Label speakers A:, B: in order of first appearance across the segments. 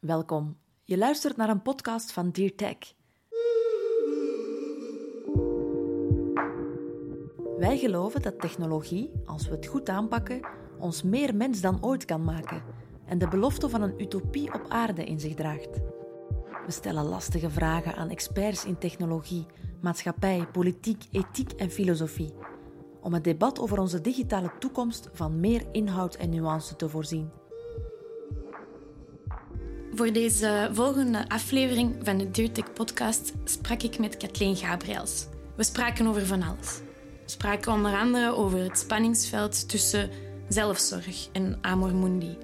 A: Welkom. Je luistert naar een podcast van Dear Tech. Wij geloven dat technologie, als we het goed aanpakken, ons meer mens dan ooit kan maken en de belofte van een utopie op aarde in zich draagt. We stellen lastige vragen aan experts in technologie, maatschappij, politiek, ethiek en filosofie, om het debat over onze digitale toekomst van meer inhoud en nuance te voorzien.
B: Voor deze volgende aflevering van de Deurtech podcast sprak ik met Kathleen Gabriels. We spraken over van alles. We spraken onder andere over het spanningsveld tussen zelfzorg en amor mundi.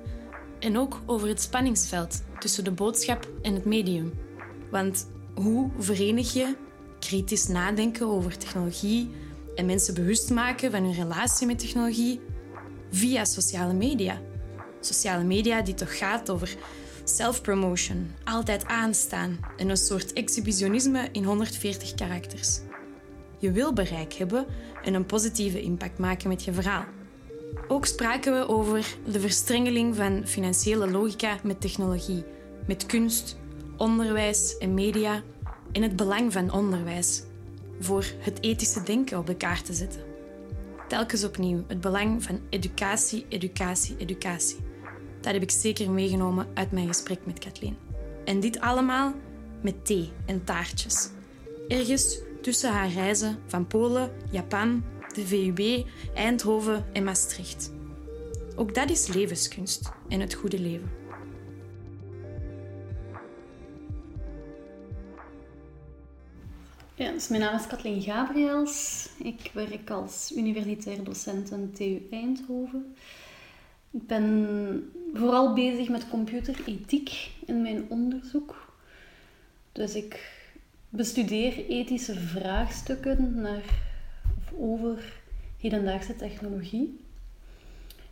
B: En ook over het spanningsveld tussen de boodschap en het medium. Want hoe verenig je kritisch nadenken over technologie en mensen bewust maken van hun relatie met technologie via sociale media? Sociale media die toch gaat over self-promotion, altijd aanstaan en een soort exhibitionisme in 140 karakters. Je wil bereik hebben en een positieve impact maken met je verhaal. Ook spraken we over de verstrengeling van financiële logica met technologie, met kunst, onderwijs en media en het belang van onderwijs voor het ethische denken op de kaart te zetten. Telkens opnieuw het belang van educatie, educatie, educatie. Dat heb ik zeker meegenomen uit mijn gesprek met Kathleen. En dit allemaal met thee en taartjes. Ergens tussen haar reizen van Polen, Japan, de VUB, Eindhoven en Maastricht. Ook dat is levenskunst en het goede leven.
C: Ja, dus mijn naam is Kathleen Gabriels. Ik werk als universitair docent aan TU Eindhoven. Ik ben vooral bezig met computerethiek in mijn onderzoek. Dus ik bestudeer ethische vraagstukken naar, of over hedendaagse technologie.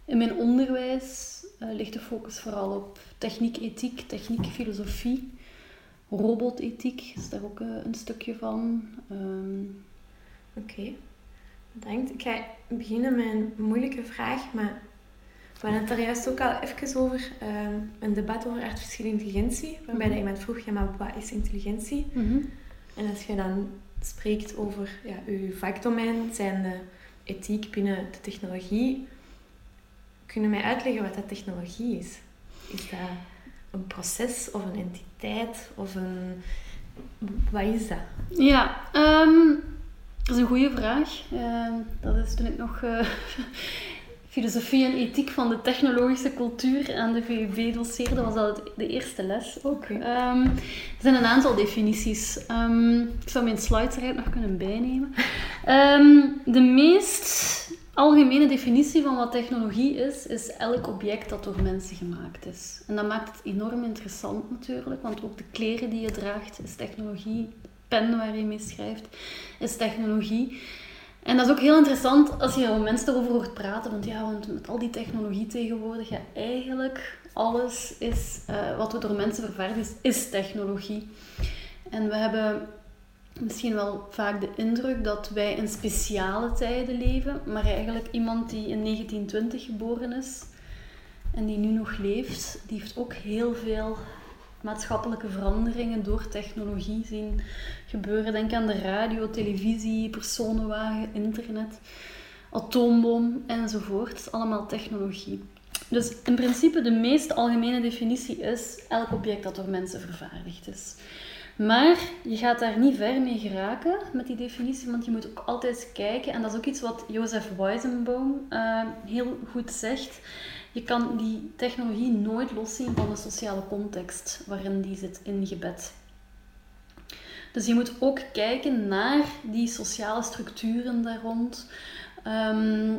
C: In mijn onderwijs uh, ligt de focus vooral op techniek-ethiek, techniek-filosofie, robotethiek is daar ook uh, een stukje van. Um...
B: Oké, okay. bedankt. Ik ga beginnen met een moeilijke vraag, maar we hadden het er juist ook al even over, uh, een debat over artificiële intelligentie, waarbij mm iemand vroeg, ja maar wat is intelligentie?
C: Mm
B: En als je dan spreekt over ja, je vakdomein, zijn de ethiek binnen de technologie, kun je mij uitleggen wat dat technologie is? Is dat een proces of een entiteit of een... Wat is dat?
C: Ja, um, dat is een goede vraag. Uh, dat is toen ik nog... Uh, filosofie en ethiek van de technologische cultuur aan de VUB doseerde, was dat de eerste les ook. Um, er zijn een aantal definities. Um, ik zou mijn slides eruit nog kunnen bijnemen. Um, de meest algemene definitie van wat technologie is, is elk object dat door mensen gemaakt is. En dat maakt het enorm interessant natuurlijk, want ook de kleren die je draagt is technologie. De pen waar je mee schrijft is technologie. En dat is ook heel interessant als je mensen erover hoort praten. Want ja, want met al die technologie tegenwoordig, eigenlijk alles is, uh, wat we door mensen vervaardigen, is, is technologie. En we hebben misschien wel vaak de indruk dat wij in speciale tijden leven, maar eigenlijk iemand die in 1920 geboren is en die nu nog leeft, die heeft ook heel veel maatschappelijke veranderingen door technologie zien gebeuren. Denk aan de radio, televisie, personenwagen, internet, atoomboom enzovoort. Allemaal technologie. Dus in principe de meest algemene definitie is elk object dat door mensen vervaardigd is. Maar je gaat daar niet ver mee geraken met die definitie, want je moet ook altijd kijken, en dat is ook iets wat Joseph Weizenbaum uh, heel goed zegt. Je kan die technologie nooit loszien van de sociale context waarin die zit ingebed. Dus je moet ook kijken naar die sociale structuren daar rond. Ehm,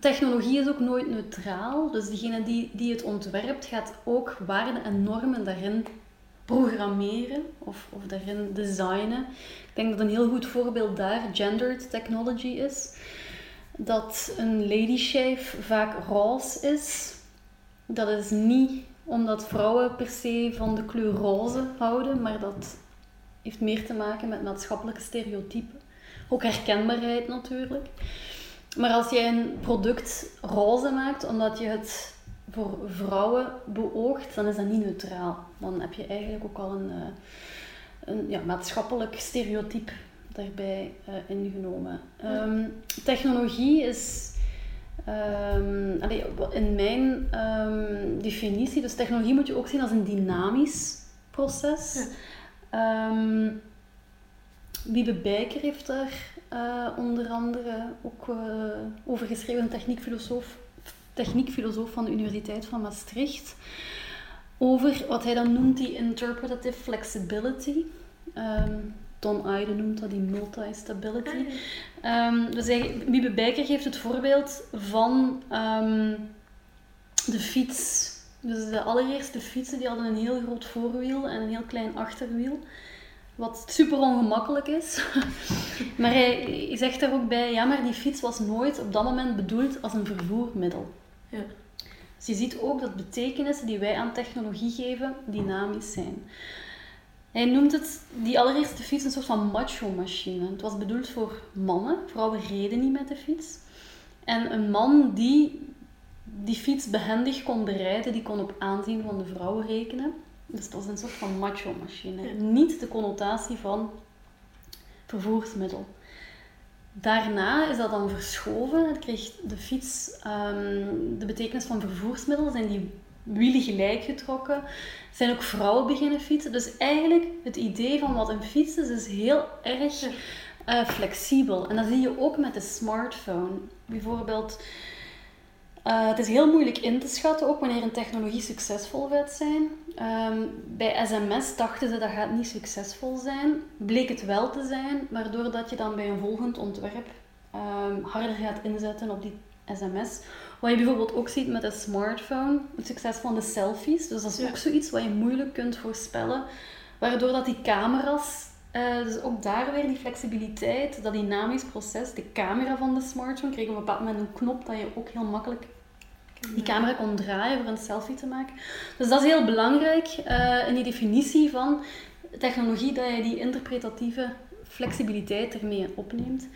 C: technologie is ook nooit neutraal. Dus degene die, die het ontwerpt gaat ook waarden en normen daarin programmeren of, of daarin designen. Ik denk dat een heel goed voorbeeld daar gendered technology is dat een lady shave vaak roze is. Dat is niet omdat vrouwen per se van de kleur roze houden, maar dat heeft meer te maken met maatschappelijke stereotypen. Ook herkenbaarheid natuurlijk. Maar als jij een product roze maakt omdat je het voor vrouwen beoogt, dan is dat niet neutraal. Dan heb je eigenlijk ook al een, eh, een ja, maatschappelijk stereotype daarbij uh, ingenomen. Ehm, technologie is um, in mijn um, definitie, dus technologie moet je ook zien als een dynamisch proces. Ja. Wiebe Bijker heeft daar uh, onder andere ook uh, over geschreven, een techniekfilosoof, techniekfilosoof van de Universiteit van Maastricht. Over wat hij dan noemt die interpretative flexibility. Um, Don Ayden noemt dat die multi-stability. Um, dus hij, Wiebe Bijker geeft het voorbeeld van um, de fiets. Dus de allereerste fietsen die hadden een heel groot voorwiel en een heel klein achterwiel. Wat super ongemakkelijk is. maar hij zegt daar ook bij, ja, maar die fiets was nooit op dat moment bedoeld als een vervoermiddel. Ja. Dus je ziet ook dat betekenissen die wij aan technologie geven, dynamisch zijn. Hij noemt het, die allereerste fiets, een soort van macho-machine. Het was bedoeld voor mannen. Vrouwen reden niet met de fiets. En een man die die fiets behendig kon bereiden, die kon op aanzien van de vrouwen rekenen. Dus dat was een soort van macho-machine. Niet de connotatie van vervoersmiddel. Daarna is dat dan verschoven. Het kreeg de fiets um, de betekenis van vervoersmiddel. Zijn die wielen gelijk getrokken. Zijn ook vrouwen beginnen fietsen. Dus eigenlijk het idee van wat een fiets is, is heel erg uh, flexibel. En dat zie je ook met de smartphone. Bijvoorbeeld uh, het is heel moeilijk in te schatten, ook wanneer een technologie succesvol gaat zijn. Um, bij sms dachten ze dat gaat niet succesvol zijn. Bleek het wel te zijn, waardoor dat je dan bij een volgend ontwerp um, harder gaat inzetten op die sms. Wat je bijvoorbeeld ook ziet met de smartphone, het succes van de selfies. Dus dat is ook zoiets wat je moeilijk kunt voorspellen. Waardoor dat die camera's, uh, dus ook daar weer die flexibiliteit, dat dynamisch proces, de camera van de smartphone kreeg op een bepaald moment een knop dat je ook heel makkelijk die camera kon draaien voor een selfie te maken. Dus dat is heel belangrijk uh, in die definitie van technologie, dat je die interpretatieve flexibiliteit ermee opneemt.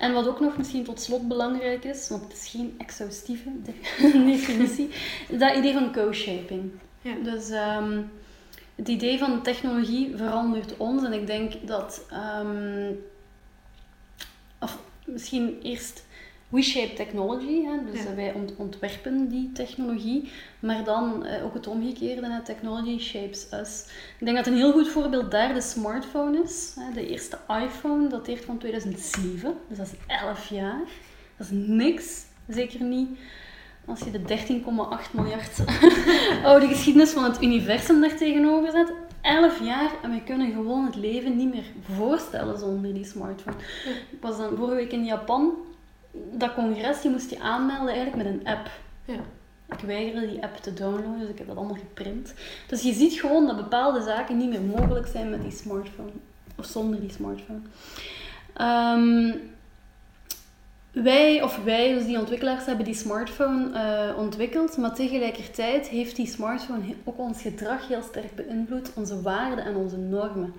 C: En wat ook nog misschien tot slot belangrijk is, want het is geen exhaustieve definitie, dat idee van co-shaping. Ja. Dus um, het idee van technologie verandert ons en ik denk dat, um, of misschien eerst We Shape Technology, hè, dus wij ontwerpen die technologie, maar dan uh, ook het omgekeerde, hè, technology shapes us. Ik denk dat een heel goed voorbeeld daar de smartphone is. Hè. De eerste iPhone dateert van 2007, dus dat is 11 jaar. Dat is niks, zeker niet als je de 13,8 miljard oude geschiedenis van het universum daar tegenover zet. 11 jaar en we kunnen gewoon het leven niet meer voorstellen zonder die smartphone. Ik was dan vorige week in Japan dat congres, je moest je aanmelden eigenlijk met een app. Ja. Ik weigerde die app te downloaden, dus ik heb dat allemaal geprint. Dus je ziet gewoon dat bepaalde zaken niet meer mogelijk zijn met die smartphone. Of zonder die smartphone. Um, wij, of wij, dus die ontwikkelaars, hebben die smartphone uh, ontwikkeld, maar tegelijkertijd heeft die smartphone ook ons gedrag heel sterk beïnvloed, onze waarden en onze normen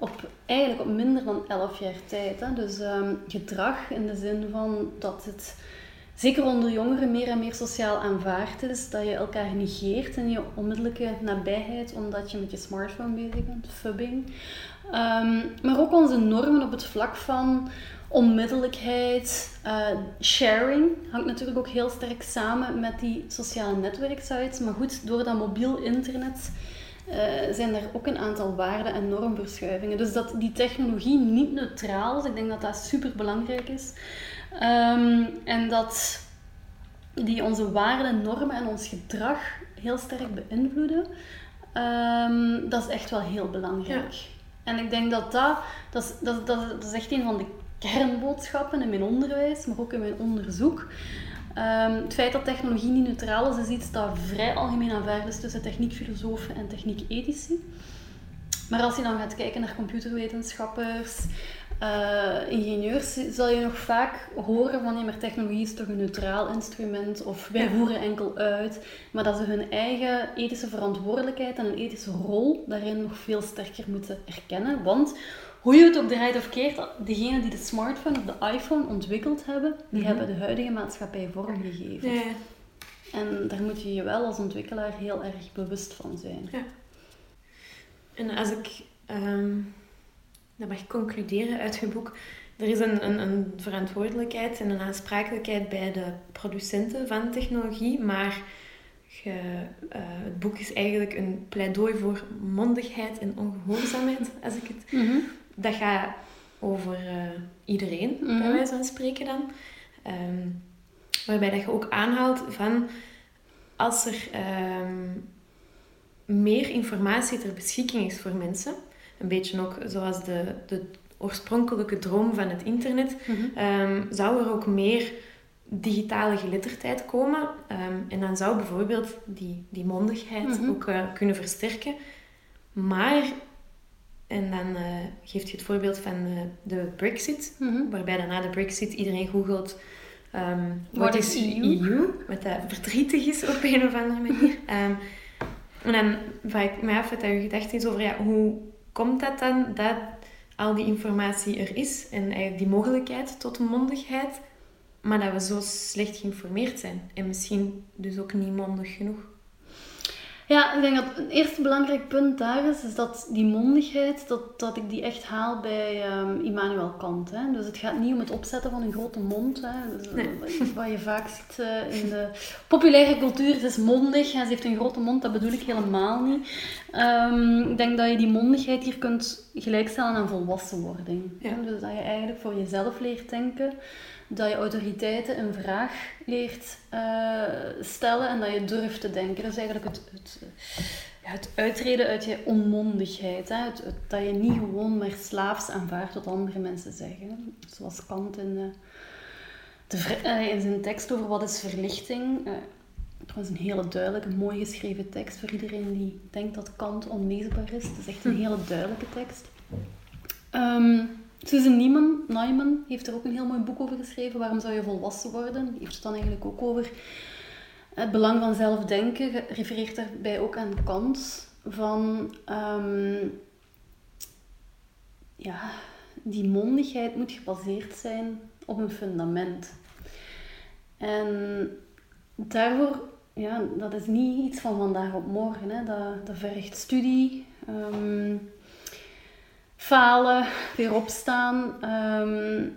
C: op, eigenlijk op minder dan 11 jaar tijd. Hè. Dus um, gedrag in de zin van dat het zeker onder jongeren meer en meer sociaal aanvaard is. Dat je elkaar negeert in je onmiddellijke nabijheid omdat je met je smartphone bezig bent, fubbing. Um, maar ook onze normen op het vlak van onmiddellijkheid, uh, sharing hangt natuurlijk ook heel sterk samen met die sociale netwerksites. Maar goed, door dat mobiel internet uh, zijn er ook een aantal waarden- en normverschuivingen. Dus dat die technologie niet neutraal is, ik denk dat dat super belangrijk is. Um, en dat die onze waarden, normen en ons gedrag heel sterk beïnvloeden, um, dat is echt wel heel belangrijk. En ik denk dat dat, dat, is, dat, dat, is echt een van de kernboodschappen in mijn onderwijs, maar ook in mijn onderzoek. Um, het feit dat technologie niet neutraal is, is iets dat vrij algemeen aanvaard is tussen techniekfilosofen en techniekethici. Maar als je dan gaat kijken naar computerwetenschappers, uh, ingenieurs, zal je nog vaak horen van nee, maar technologie is toch een neutraal instrument of wij voeren enkel uit. Maar dat ze hun eigen ethische verantwoordelijkheid en een ethische rol daarin nog veel sterker moeten erkennen. Want hoe je het ook draait of keert, degenen die de smartphone of de iPhone ontwikkeld hebben, die mhm. hebben de huidige maatschappij vormgegeven. Ja. En daar moet je je wel als ontwikkelaar heel erg bewust van zijn.
B: Ja. En als ik ehm, dat mag concluderen uit je boek, er is een, een, een verantwoordelijkheid en een aansprakelijkheid bij de producenten van technologie, maar je, eh, het boek is eigenlijk een pleidooi voor mondigheid en ongehoorzaamheid, als ik het...
C: Mhm.
B: Dat gaat over eh, iedereen, bij
C: Mhm.
B: wijze van spreken dan. Ehm, waarbij dat je ook aanhaalt van... Als er ehm, meer informatie ter beschikking is voor mensen... Een beetje ook zoals de, de oorspronkelijke droom van het internet...
C: Mhm.
B: Ehm, zou er ook meer digitale geletterdheid komen. Ehm, en dan zou bijvoorbeeld die, die mondigheid
C: Mhm.
B: ook eh, kunnen versterken. Maar, en dan eh, geeft je het voorbeeld van eh, de Brexit,
C: Mhm.
B: waarbij dan na de Brexit iedereen googelt. ehm
C: Wat is EU?
B: EU? Wat dat verdrietig is op een of andere manier. En dan vraag ik me af wat je gedachte is over ja, hoe komt dat dan dat al die informatie er is en die mogelijkheid tot mondigheid, maar dat we zo slecht geïnformeerd zijn en misschien dus ook niet mondig genoeg.
C: Ja, ik denk dat een eerste belangrijk punt daar is, is dat die mondigheid, dat, dat ik die echt haal bij ehm, Immanuel Kant. Hè. Dus het gaat niet om het opzetten van een grote mond. Hè. Dus,
B: Nee.
C: Wat je vaak ziet eh, in de populaire cultuur, het is mondig en ze heeft een grote mond, dat bedoel ik helemaal niet. Ehm, ik denk dat je die mondigheid hier kunt gelijkstellen aan volwassenwording.
B: Ja.
C: Hè. Dus dat je eigenlijk voor jezelf leert denken, dat je autoriteiten een vraag leert eh, stellen en dat je durft te denken. Dat is eigenlijk het, het, het uitreden uit je onmondigheid. Hè? Het, het- dat je niet gewoon maar slaafs aanvaardt wat andere mensen zeggen. Zoals Kant in, eh, de, vri- eh, in zijn tekst over wat is verlichting. eh trouwens een hele duidelijke, mooi geschreven tekst voor iedereen die denkt dat Kant onleesbaar is. Het is echt een hele duidelijke tekst. Ehm, Susan Neiman, Neumann heeft er ook een heel mooi boek over geschreven. Waarom zou je volwassen worden? Die heeft het dan eigenlijk ook over het belang van zelfdenken. Refereert daarbij ook aan Kant. Van, ehm, ja, die mondigheid moet gebaseerd zijn op een fundament. En daarvoor, ja, dat is niet iets van vandaag op morgen. Hè. Dat, dat vergt studie, ehm, falen, weer opstaan. Ehm,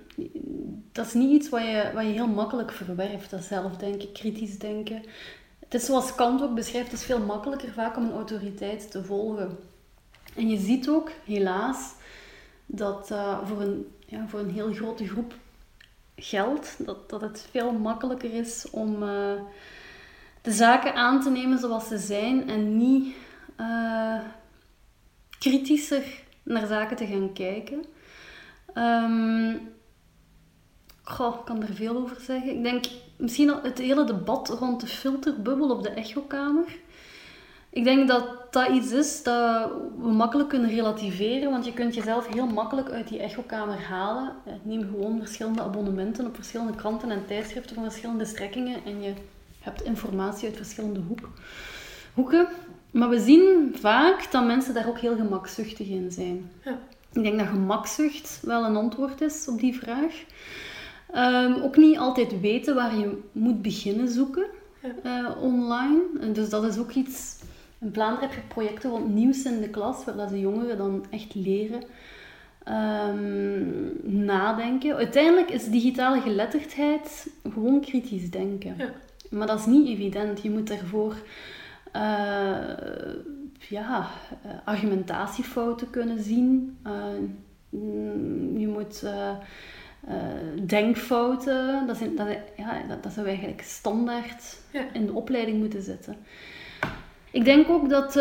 C: dat is niet iets wat je, wat je heel makkelijk verwerft, dat zelfdenken, kritisch denken. Het is zoals Kant ook beschrijft, het is veel makkelijker vaak om een autoriteit te volgen. En je ziet ook, helaas, dat eh, voor, een, ja, voor een heel grote groep geldt dat, dat het veel makkelijker is om eh, de zaken aan te nemen zoals ze zijn en niet eh, kritischer naar zaken te gaan kijken. Ehm goh, ik kan er veel over zeggen. Ik denk misschien al het hele debat rond de filterbubbel op de echokamer. Ik denk dat dat iets is dat we makkelijk kunnen relativeren, want je kunt jezelf heel makkelijk uit die echokamer halen. Eh, Neem gewoon verschillende abonnementen op verschillende kranten en tijdschriften van verschillende strekkingen en je hebt informatie uit verschillende hoek, hoeken. Maar we zien vaak dat mensen daar ook heel gemakzuchtig in zijn.
B: Ja.
C: Ik denk dat gemakzucht wel een antwoord is op die vraag. Ehm, ook niet altijd weten waar je moet beginnen zoeken eh, online. Dus dat is ook iets... In Vlaanderen heb je projecten rond nieuws in de klas, waar de jongeren dan echt leren ehm, nadenken. Uiteindelijk is digitale geletterdheid gewoon kritisch denken.
B: Ja.
C: Maar dat is niet evident. Je moet daarvoor eh, ja, eh, argumentatiefouten kunnen zien. Eh, mm, je moet denkfouten, dat, zijn, dat, ja, dat, dat zou eigenlijk standaard
B: Ja.
C: in de opleiding moeten zitten. Ik denk ook dat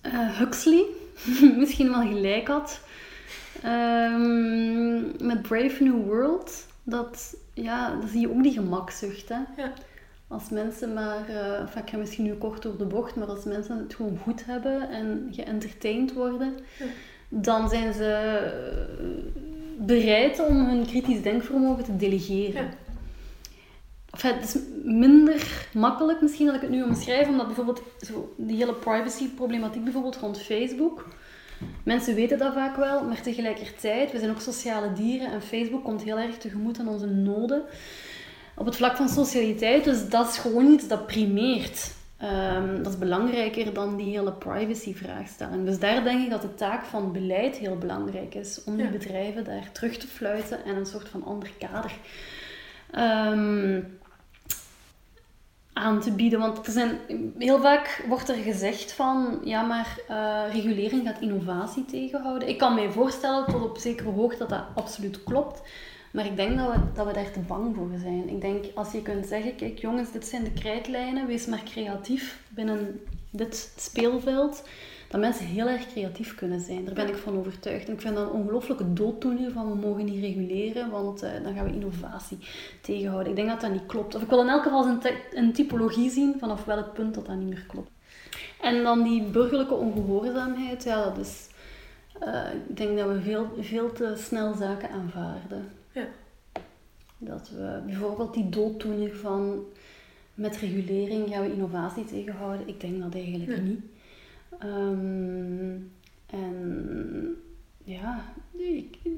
C: eh, Huxley misschien wel gelijk had ehm, met Brave New World. Dat, ja, dan zie je ook die gemakzucht. Hè?
B: Ja.
C: Als mensen maar, enfin, ik ga misschien nu kort door de bocht, maar als mensen het gewoon goed hebben en geëntertained worden,
B: Ja.
C: dan zijn ze eh, bereid om hun kritisch denkvermogen te delegeren.
B: Ja.
C: Enfin, het is minder makkelijk misschien dat ik het nu omschrijf, omdat bijvoorbeeld zo, die hele privacy-problematiek bijvoorbeeld rond Facebook. Mensen weten dat vaak wel, maar tegelijkertijd, we zijn ook sociale dieren en Facebook komt heel erg tegemoet aan onze noden op het vlak van socialiteit, dus dat is gewoon iets dat primeert. Ehm, dat is belangrijker dan die hele privacy-vraagstelling. Dus daar denk ik dat de taak van beleid heel belangrijk is. Om die bedrijven daar terug te fluiten en een soort van ander kader ehm, aan te bieden. Want er zijn, heel vaak wordt er gezegd van, ja maar uh, regulering gaat innovatie tegenhouden. Ik kan mij voorstellen tot op zekere hoogte dat dat absoluut klopt. Maar ik denk dat we, dat we daar te bang voor zijn. Ik denk als je kunt zeggen, kijk jongens, dit zijn de krijtlijnen, wees maar creatief binnen dit speelveld. Dat mensen heel erg creatief kunnen zijn. Daar ben ik van overtuigd. En ik vind dat een ongelooflijke dooddoener van we mogen niet reguleren, want uh, dan gaan we innovatie tegenhouden. Ik denk dat dat niet klopt. Of ik wil in elk geval een, een typologie zien vanaf welk punt dat dat niet meer klopt. En dan die burgerlijke ongehoorzaamheid, ja, dat is... Uh, ik denk dat we veel, veel te snel zaken aanvaarden. Ja. Dat we bijvoorbeeld die dooddoener van met regulering gaan we innovatie tegenhouden. Ik denk dat eigenlijk niet. Ehm, en ja,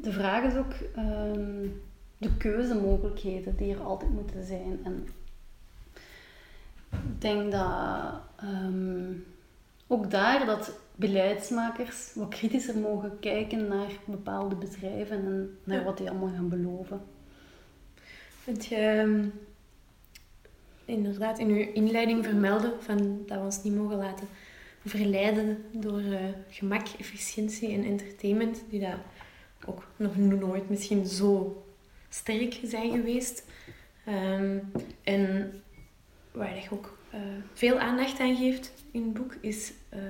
C: de vraag is ook um, de keuzemogelijkheden die er altijd moeten zijn. En ik denk dat ehm, ook daar dat beleidsmakers wat kritischer mogen kijken naar bepaalde bedrijven en naar wat die allemaal gaan beloven.
B: Vind je ehm, inderdaad in uw inleiding vermelden van dat we ons niet mogen laten verleiden door uh, gemak, efficiëntie en entertainment, die dat ook nog nooit misschien zo sterk zijn geweest. Um, en waar je ook uh, veel aandacht aan geeft in het boek, is uh,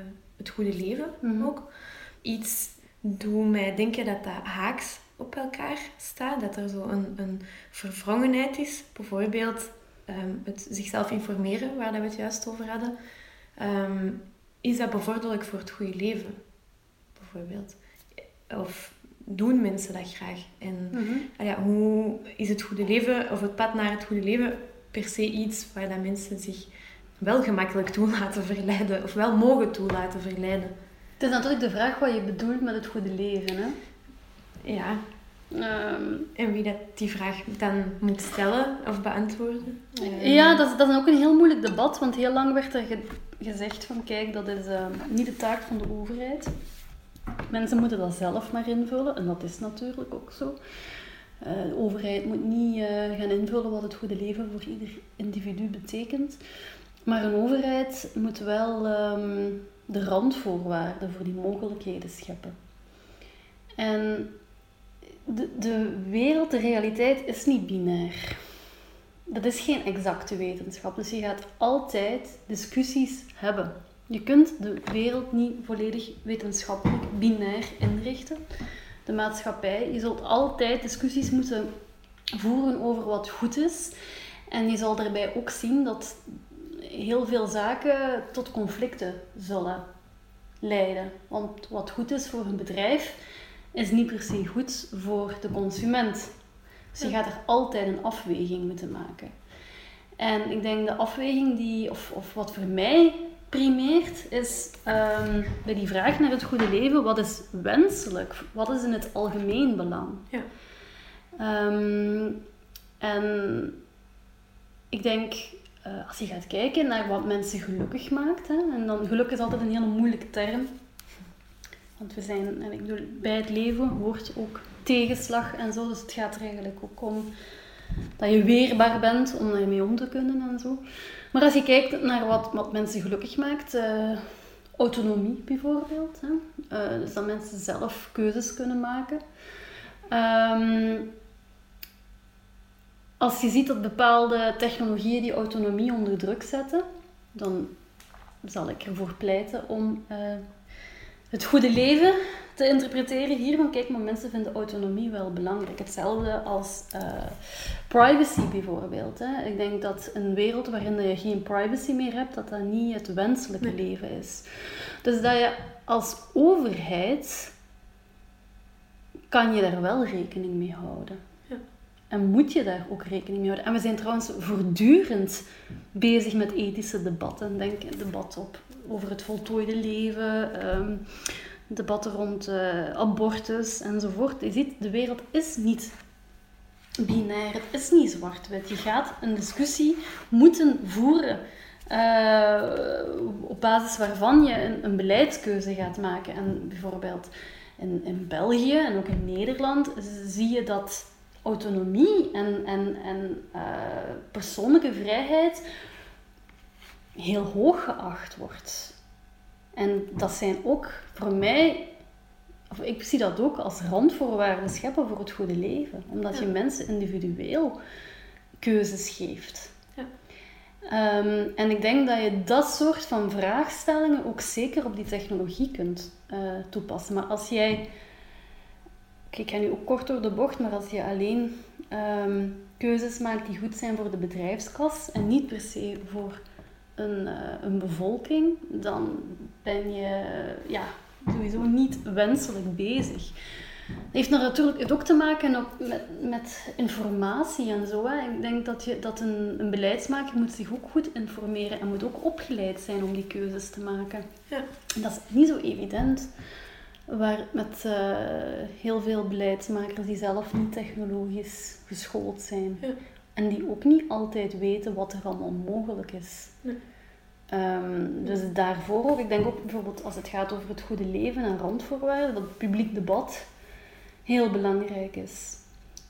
B: het goede leven mm ook. Iets doet mij denken dat dat haaks op elkaar staat. Dat er zo een, een verwrongenheid is. Bijvoorbeeld um, het zichzelf informeren, waar dat we het juist over hadden. Um, is dat bevorderlijk voor het goede leven? Bijvoorbeeld. Of doen mensen dat graag? En mm ja, hoe is het goede leven, of het pad naar het goede leven, per se iets waar dat mensen zich wel gemakkelijk toe laten verleiden, of wel mogen toe laten verleiden.
C: Het is natuurlijk de vraag wat je bedoelt met het goede leven, hè?
B: Ja. Ehm, en wie dat die vraag dan moet stellen of beantwoorden.
C: Ja, dat is, dat is ook een heel moeilijk debat, want heel lang werd er gezegd van kijk, dat is uh, niet de taak van de overheid. Mensen moeten dat zelf maar invullen, en dat is natuurlijk ook zo. Uh, de overheid moet niet uh, gaan invullen wat het goede leven voor ieder individu betekent. Maar een overheid moet wel um, de randvoorwaarden voor die mogelijkheden scheppen. En de, de wereld, de realiteit is niet binair. Dat is geen exacte wetenschap. Dus je gaat altijd discussies hebben. Je kunt de wereld niet volledig wetenschappelijk binair inrichten. De maatschappij, je zult altijd discussies moeten voeren over wat goed is. En je zal daarbij ook zien dat heel veel zaken tot conflicten zullen leiden. Want wat goed is voor een bedrijf, is niet per se goed voor de consument. Dus je gaat er altijd een afweging moeten maken. En ik denk de afweging die, of, of wat voor mij primeert, is um, bij die vraag naar het goede leven, wat is wenselijk? Wat is in het algemeen belang? Ja. Um, en ik denk, uh, als je gaat kijken naar wat mensen gelukkig maakt, hè, en dan geluk is altijd een hele moeilijke term. Want we zijn, en ik bedoel, bij het leven hoort ook tegenslag en zo, dus het gaat er eigenlijk ook om dat je weerbaar bent om daarmee om te kunnen en zo. Maar als je kijkt naar wat, wat mensen gelukkig maakt, uh, autonomie bijvoorbeeld. Hè? Uh, dus dat mensen zelf keuzes kunnen maken. Um, als je ziet dat bepaalde technologieën die autonomie onder druk zetten, dan zal ik ervoor pleiten om uh, het goede leven te interpreteren hier. Van kijk, maar mensen vinden autonomie wel belangrijk. Hetzelfde als uh, privacy bijvoorbeeld. Hè. Ik denk dat een wereld waarin je geen privacy meer hebt, dat dat niet het wenselijke leven is. Dus dat je als overheid kan je daar wel rekening mee houden. En moet je daar ook rekening mee houden. En we zijn trouwens voortdurend bezig met ethische debatten. Denk debat op over het voltooide leven, um, debatten rond uh, abortus enzovoort. Je ziet, de wereld is niet binair. Het is niet zwart-wit. Je gaat een discussie moeten voeren. Uh, op basis waarvan je een, een, beleidskeuze gaat maken. En bijvoorbeeld in, in België en ook in Nederland zie je dat autonomie en, en, en uh, persoonlijke vrijheid heel hoog geacht wordt. En dat zijn ook voor mij, of ik zie dat ook als randvoorwaarden scheppen voor het goede leven. Omdat je mensen individueel keuzes geeft. Ja. Ehm, en ik denk dat je dat soort van vraagstellingen ook zeker op die technologie kunt uh, toepassen. Maar als jij, ik ga nu ook kort door de bocht, maar als je alleen ehm, keuzes maakt die goed zijn voor de bedrijfskas en niet per se voor een, uh, een bevolking, dan ben je ja, sowieso niet wenselijk bezig. Het heeft natuurlijk ook te maken ook met, met informatie en zo. Hè. Ik denk dat, je, dat een, een beleidsmaker moet zich ook goed informeren en moet ook opgeleid zijn om die keuzes te maken. Ja. dat is niet zo evident. Waar met uh, heel veel beleidsmakers die zelf niet technologisch geschoold zijn. Ja. En die ook niet altijd weten wat er allemaal mogelijk is. Um, dus daarvoor ook, ik denk ook bijvoorbeeld als het gaat over het goede leven en randvoorwaarden, dat het publiek debat heel belangrijk is.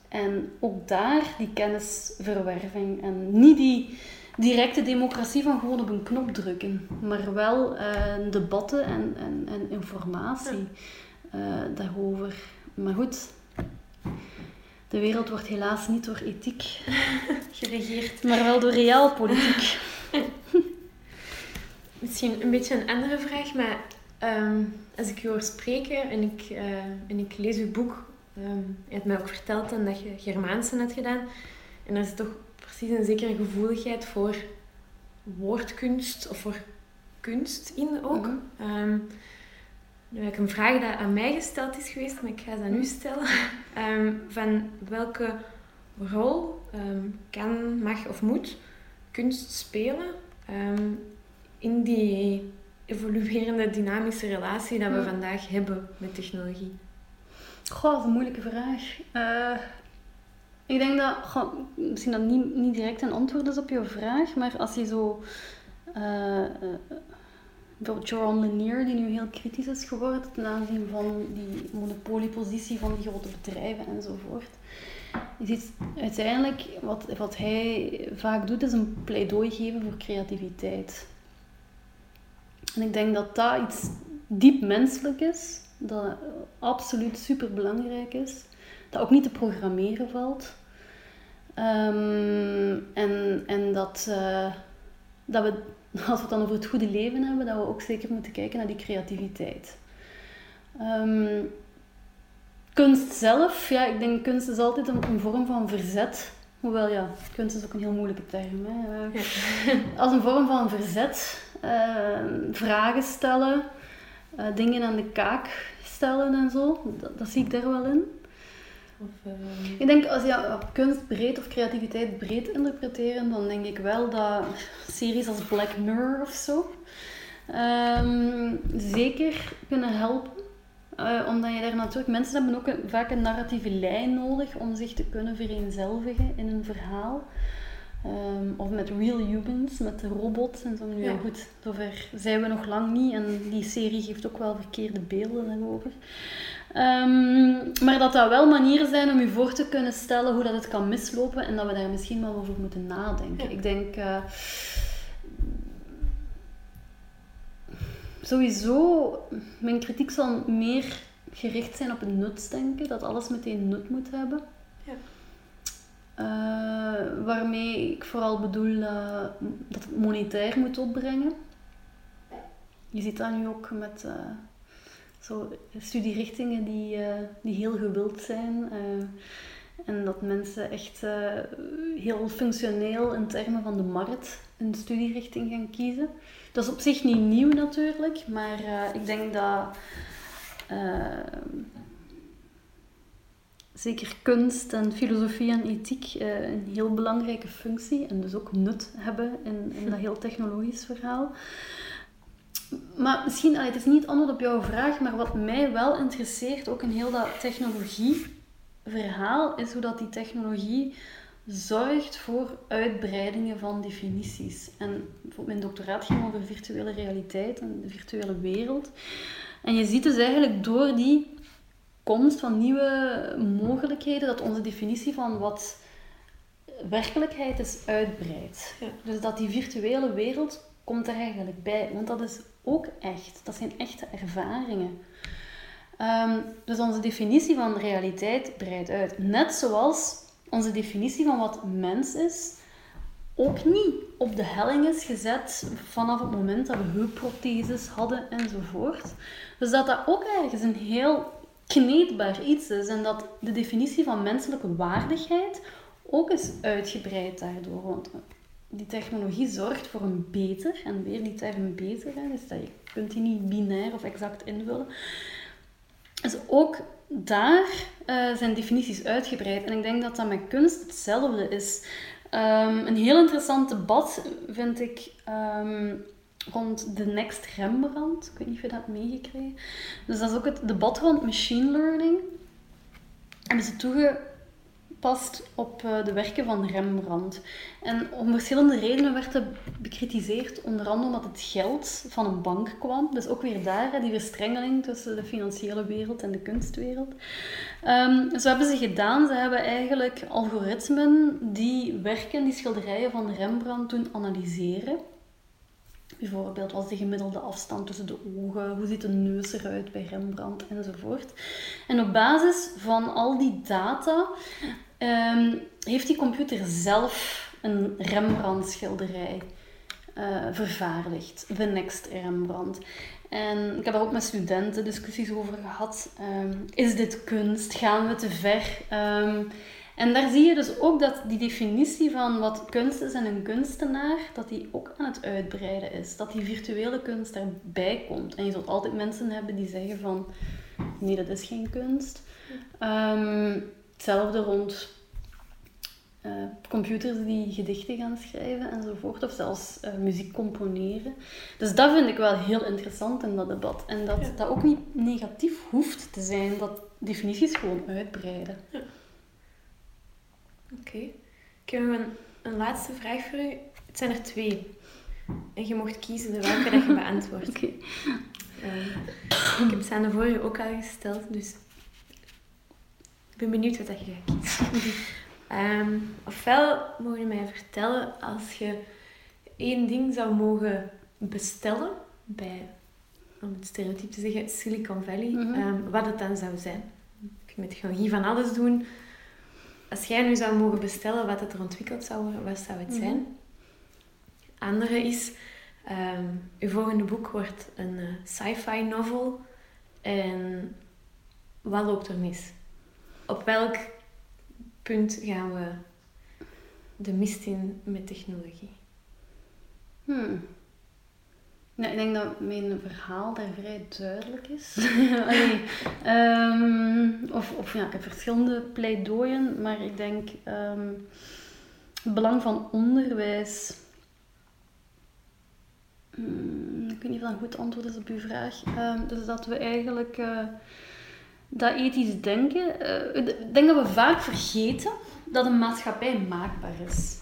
C: En ook daar die kennisverwerving en niet die directe democratie van gewoon op een knop drukken, maar wel uh, debatten en, en, en informatie uh, daarover. Maar goed, de wereld wordt helaas niet door ethiek geregeerd, maar wel door realpolitiek.
B: Misschien een beetje een andere vraag, maar ehm, als ik je hoor spreken en ik, uh, en ik lees uw boek, um, je hebt mij ook verteld dan dat je Germaanse had gedaan. En er is toch precies een zekere gevoeligheid voor woordkunst of voor kunst in ook. Mm nu heb ik een vraag die aan mij gesteld is geweest, maar ik ga ze aan u stellen. van welke rol kan, mag of moet kunst spelen in die evoluerende dynamische relatie dat we vandaag hebben met technologie?
C: Goh, dat is een moeilijke vraag. Uh, ik denk dat, goh, misschien dat niet, niet direct een antwoord is op je vraag, maar als je zo, uh, uh, bijvoorbeeld Joran Lanier, die nu heel kritisch is geworden ten aanzien van die monopoliepositie van die grote bedrijven enzovoort. Je ziet uiteindelijk, wat, wat hij vaak doet, is een pleidooi geven voor creativiteit. En ik denk dat dat iets diep menselijk is, dat absoluut super belangrijk is, dat ook niet te programmeren valt. Ehm, en, en dat, uh, dat we, als we het dan over het goede leven hebben, dat we ook zeker moeten kijken naar die creativiteit. Um, kunst zelf, ja, ik denk kunst is altijd een, een vorm van verzet. Hoewel ja, kunst is ook een heel moeilijke term. Hè. Als een vorm van verzet Ehm, vragen stellen, uh, dingen aan de kaak stellen en zo. Dat, dat zie ik daar wel in. Of, ehm, Ik denk als je kunst breed of creativiteit breed interpreteren, dan denk ik wel dat series als Black Mirror of zo um, zeker kunnen helpen. Uh, omdat je daar natuurlijk, mensen hebben ook een, vaak een narratieve lijn nodig om zich te kunnen vereenzelvigen in een verhaal. Um, of met real humans, met de robots en zo. Nu ja. goed, zover zijn we nog lang niet. En die serie geeft ook wel verkeerde beelden daarover. Um, maar dat dat wel manieren zijn om je voor te kunnen stellen hoe dat het kan mislopen. En dat we daar misschien wel over moeten nadenken. Ik denk... Uh, sowieso, mijn kritiek zal meer gericht zijn op het nutsdenken. Dat alles meteen nut moet hebben. Ja. Uh, waarmee ik vooral bedoel uh, dat het monetair moet opbrengen. Je ziet dat nu ook met uh, zo studierichtingen die, die heel gewild zijn. en dat mensen echt heel functioneel in termen van de markt een studierichting gaan kiezen. Dat is op zich niet nieuw natuurlijk, maar ik denk dat zeker kunst en filosofie en ethiek een heel belangrijke functie en dus ook nut hebben in, in dat heel technologisch verhaal. Maar misschien, allee, het is niet het antwoord op jouw vraag, maar wat mij wel interesseert, ook in heel dat technologie verhaal is hoe dat die technologie zorgt voor uitbreidingen van definities. En mijn doctoraat ging over virtuele realiteit en de virtuele wereld. En je ziet dus eigenlijk door die komst van nieuwe mogelijkheden dat onze definitie van wat werkelijkheid is uitbreidt. Dus dat die virtuele wereld komt er eigenlijk bij, want dat is ook echt. Dat zijn echte ervaringen. Ehm, dus onze definitie van realiteit breidt uit. Net zoals onze definitie van wat mens is ook niet op de helling is gezet vanaf het moment dat we heupprotheses hadden enzovoort. Dus dat dat ook ergens een heel kneedbaar iets is en dat de definitie van menselijke waardigheid ook is uitgebreid daardoor. Die technologie zorgt voor een beter, en weer die term beter, dus dat je kunt die niet binair of exact invullen. Dus ook daar uh, zijn definities uitgebreid. En ik denk dat dat met kunst hetzelfde is. Um, een heel interessant debat vind ik um, rond de Next Rembrandt. Ik weet niet of je dat meegekregen. Dus dat is ook het debat rond machine learning. Hebben ze toege past op eh, de werken van Rembrandt. En om verschillende redenen werd het bekritiseerd, onder andere omdat het geld van een bank kwam. Dus ook weer daar, die verstrengeling tussen de financiële wereld en de kunstwereld. Um, zo hebben ze gedaan, ze hebben eigenlijk algoritmen die werken, die schilderijen van Rembrandt doen analyseren. Bijvoorbeeld, wat is de gemiddelde afstand tussen de ogen? Hoe ziet de neus eruit bij Rembrandt? Enzovoort. En op basis van al die data um, heeft die computer zelf een Rembrandt-schilderij uh, vervaardigd. The Next Rembrandt. En ik heb daar ook met studenten discussies over gehad. Um, is dit kunst? Gaan we te ver? Um, en daar zie je dus ook dat die definitie van wat kunst is en een kunstenaar, dat die ook aan het uitbreiden is. Dat die virtuele kunst erbij komt. En je zult altijd mensen hebben die zeggen van, nee, dat is geen kunst. Um, hetzelfde rond uh, computers die gedichten gaan schrijven enzovoort, of zelfs uh, muziek componeren. Dus dat vind ik wel heel interessant in dat debat. En dat dat ook niet negatief hoeft te zijn, dat definities gewoon uitbreiden. Ja.
B: Oké. Ik heb een, een laatste vraag voor u. Het zijn er twee. En je mocht kiezen de welke dat je beantwoordt. Oké. Uh, ik heb ze aan de vorige ook al gesteld, dus ben benieuwd wat je gaat kiezen. um, ofwel mogen je mij vertellen als je één ding zou mogen bestellen bij, om het stereotype te zeggen, Silicon Valley, mm -hmm. wat het dan zou zijn. Je met technologie van alles doen, als jij nu zou mogen bestellen wat het er ontwikkeld zou worden, wat zou het mhm. zijn? Andere is, um, uw volgende boek wordt een uh, sci-fi novel. En wat loopt er mis? Op welk punt gaan we de mist in met technologie?
C: Hmm. Nou, ik denk dat mijn verhaal daar vrij duidelijk is. um, of, of ja, ik heb verschillende pleidooien, maar ik denk um, het belang van onderwijs. Um, ik weet niet of dat een goed antwoord is op uw vraag. dus dat we eigenlijk uh, dat ethisch denken. Uh, ik denk dat we vaak vergeten dat een maatschappij maakbaar is.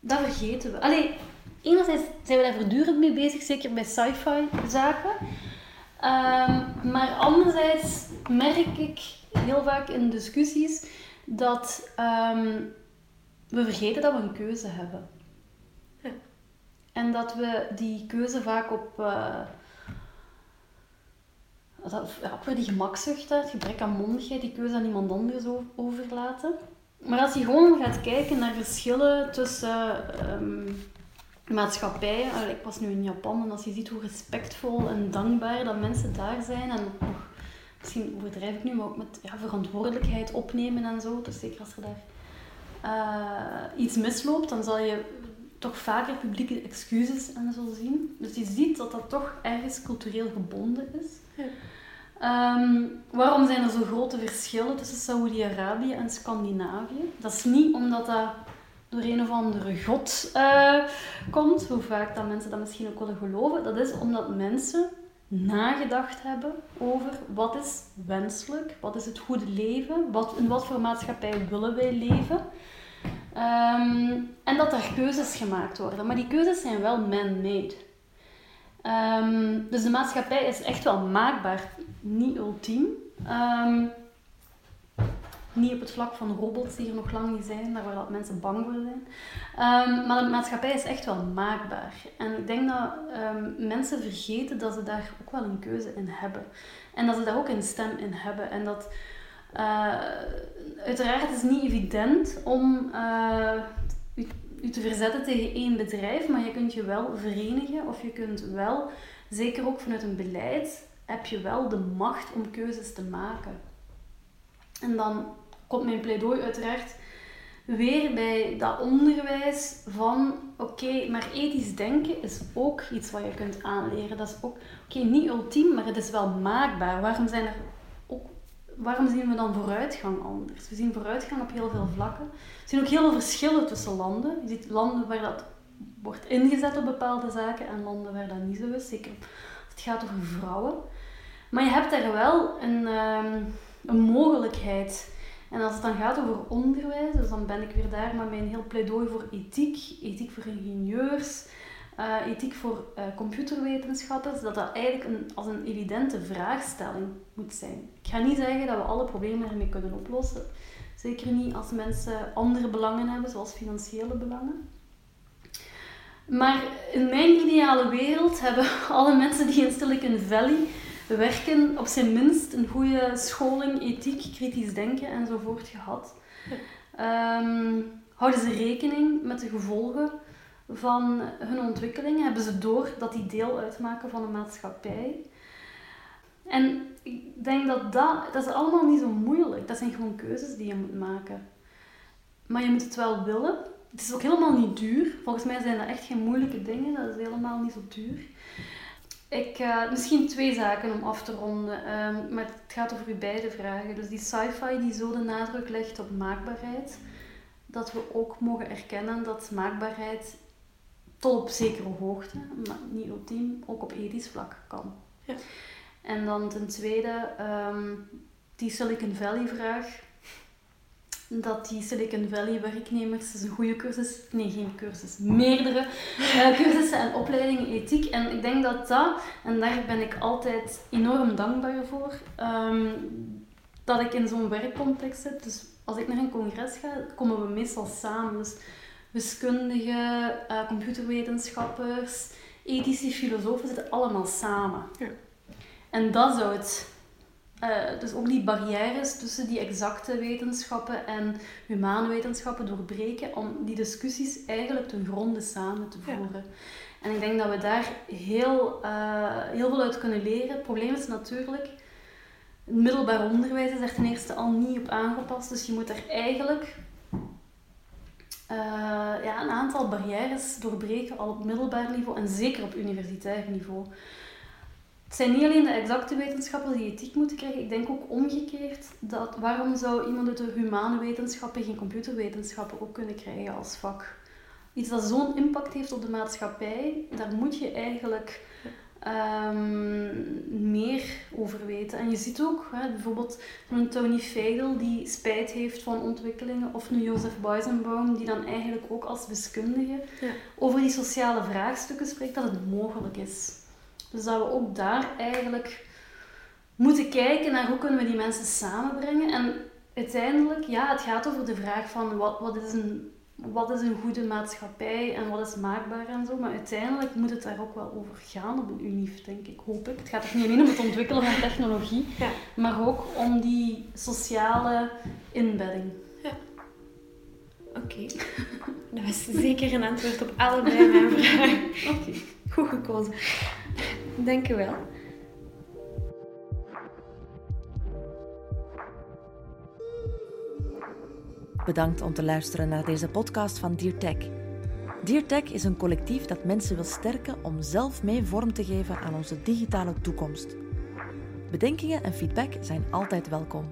C: Dat vergeten we. Allee, enerzijds zijn we daar voortdurend mee bezig, zeker bij sci-fi zaken. Um, maar anderzijds merk ik heel vaak in discussies dat um, we vergeten dat we een keuze hebben. Ja. En dat we die keuze vaak op, uh, dat, op die gemakzucht, het gebrek aan mondigheid, die keuze aan iemand anders overlaten. Maar als je gewoon gaat kijken naar verschillen tussen um, maatschappij. ik was nu in Japan en als je ziet hoe respectvol en dankbaar dat mensen daar zijn en nog, misschien overdrijf ik nu, maar ook met ja, verantwoordelijkheid opnemen en zo. Dus zeker als er daar uh, iets misloopt, dan zal je toch vaker publieke excuses en zo zien. Dus je ziet dat dat toch ergens cultureel gebonden is. Um, waarom zijn er zo grote verschillen tussen Saoedi-Arabië en Scandinavië? Dat is niet omdat dat door een of andere god uh, komt, hoe vaak dat mensen dat misschien ook willen geloven, dat is omdat mensen nagedacht hebben over wat is wenselijk, wat is het goede leven, wat, in wat voor maatschappij willen wij leven. Ehm, en dat er keuzes gemaakt worden. Maar die keuzes zijn wel man-made. Ehm, dus de maatschappij is echt wel maakbaar, niet ultiem. Um, niet op het vlak van robots die er nog lang niet zijn, daar waar dat mensen bang voor zijn. Um, maar de maatschappij is echt wel maakbaar. En ik denk dat mensen vergeten dat ze daar ook wel een keuze in hebben. En dat ze daar ook een stem in hebben. En dat uh, uiteraard is niet evident om uh, u te verzetten tegen één bedrijf, maar je kunt je wel verenigen of je kunt wel, zeker ook vanuit een beleid, heb je wel de macht om keuzes te maken. En dan komt mijn pleidooi uiteraard weer bij dat onderwijs van oké, maar ethisch denken is ook iets wat je kunt aanleren. Dat is ook oké, niet ultiem, maar het is wel maakbaar. Waarom zijn er waarom zien we dan vooruitgang anders? We zien vooruitgang op heel veel vlakken. We zien ook heel veel verschillen tussen landen. Je ziet landen waar dat wordt ingezet op bepaalde zaken en landen waar dat niet zo is. Zeker als het gaat over vrouwen. Maar je hebt daar wel een, um, een mogelijkheid en als het dan gaat over onderwijs, dus dan ben ik weer daar met mijn heel pleidooi voor ethiek, ethiek voor ingenieurs, uh, ethiek voor uh, computerwetenschappers, dat dat eigenlijk een, als een evidente vraagstelling moet zijn. Ik ga niet zeggen dat we alle problemen ermee kunnen oplossen. Zeker niet als mensen andere belangen hebben, zoals financiële belangen. Maar in mijn ideale wereld hebben alle mensen die in Silicon Valley werken op zijn minst een goede scholing, ethiek, kritisch denken enzovoort gehad. Um, houden ze rekening met de gevolgen van hun ontwikkeling? Hebben ze door dat die deel uitmaken van de maatschappij? En ik denk dat dat, dat is allemaal niet zo moeilijk. Dat zijn gewoon keuzes die je moet maken. Maar je moet het wel willen. Het is ook helemaal niet duur. Volgens mij zijn dat echt geen moeilijke dingen. Dat is helemaal niet zo duur. Ik, uh, misschien twee zaken om af te ronden, um, maar het gaat over uw beide vragen. Dus die sci-fi die zo de nadruk legt op maakbaarheid, dat we ook mogen erkennen dat maakbaarheid tot op zekere hoogte, maar niet ultiem, ook op ethisch vlak kan. Ja. En dan ten tweede, um, die Silicon Valley vraag dat die Silicon Valley werknemers dus een goede cursus, nee geen cursus, meerdere uh, cursussen en opleidingen ethiek. En ik denk dat dat, en daar ben ik altijd enorm dankbaar voor, um, dat ik in zo'n werkcontext zit. Dus als ik naar een congres ga, komen we meestal samen. Dus wiskundigen, uh, computerwetenschappers, ethische filosofen zitten allemaal samen. Ja. En dat zou het uh, dus ook die barrières tussen die exacte wetenschappen en humane wetenschappen doorbreken om die discussies eigenlijk ten gronde samen te voeren. En ik denk dat we daar heel, uh, heel veel uit kunnen leren. Het probleem is natuurlijk, het middelbaar onderwijs is er ten eerste al niet op aangepast. Dus je moet er eigenlijk uh, ja, een aantal barrières doorbreken, al op middelbaar niveau en zeker op universitair niveau. Het zijn niet alleen de exacte wetenschappen die ethiek moeten krijgen, ik denk ook omgekeerd dat waarom zou iemand uit de humane wetenschappen geen computerwetenschappen ook kunnen krijgen als vak? Iets dat zo'n impact heeft op de maatschappij, daar moet je eigenlijk um, meer over weten. En je ziet ook hè, bijvoorbeeld een Tony Fadel die spijt heeft van ontwikkelingen, of een Joseph Beuyssenbaum die dan eigenlijk ook als wiskundige ja. over die sociale vraagstukken spreekt, dat het mogelijk is. Dus dat we ook daar eigenlijk moeten kijken naar hoe kunnen we die mensen samenbrengen. En uiteindelijk, ja, het gaat over de vraag van wat, wat, is een, wat is een goede maatschappij en wat is maakbaar en zo. Maar uiteindelijk moet het daar ook wel over gaan op een UNIF, denk ik, hoop ik. Het gaat ook niet alleen om het ontwikkelen van technologie, ja. maar ook om die sociale inbedding. Ja.
B: Oké. Dat was zeker een antwoord op allebei mijn vragen. Oké. Goed gekozen. Dank u wel.
A: Bedankt om te luisteren naar deze podcast van DearTech. DearTech is een collectief dat mensen wil sterken om zelf mee vorm te geven aan onze digitale toekomst. Bedenkingen en feedback zijn altijd welkom.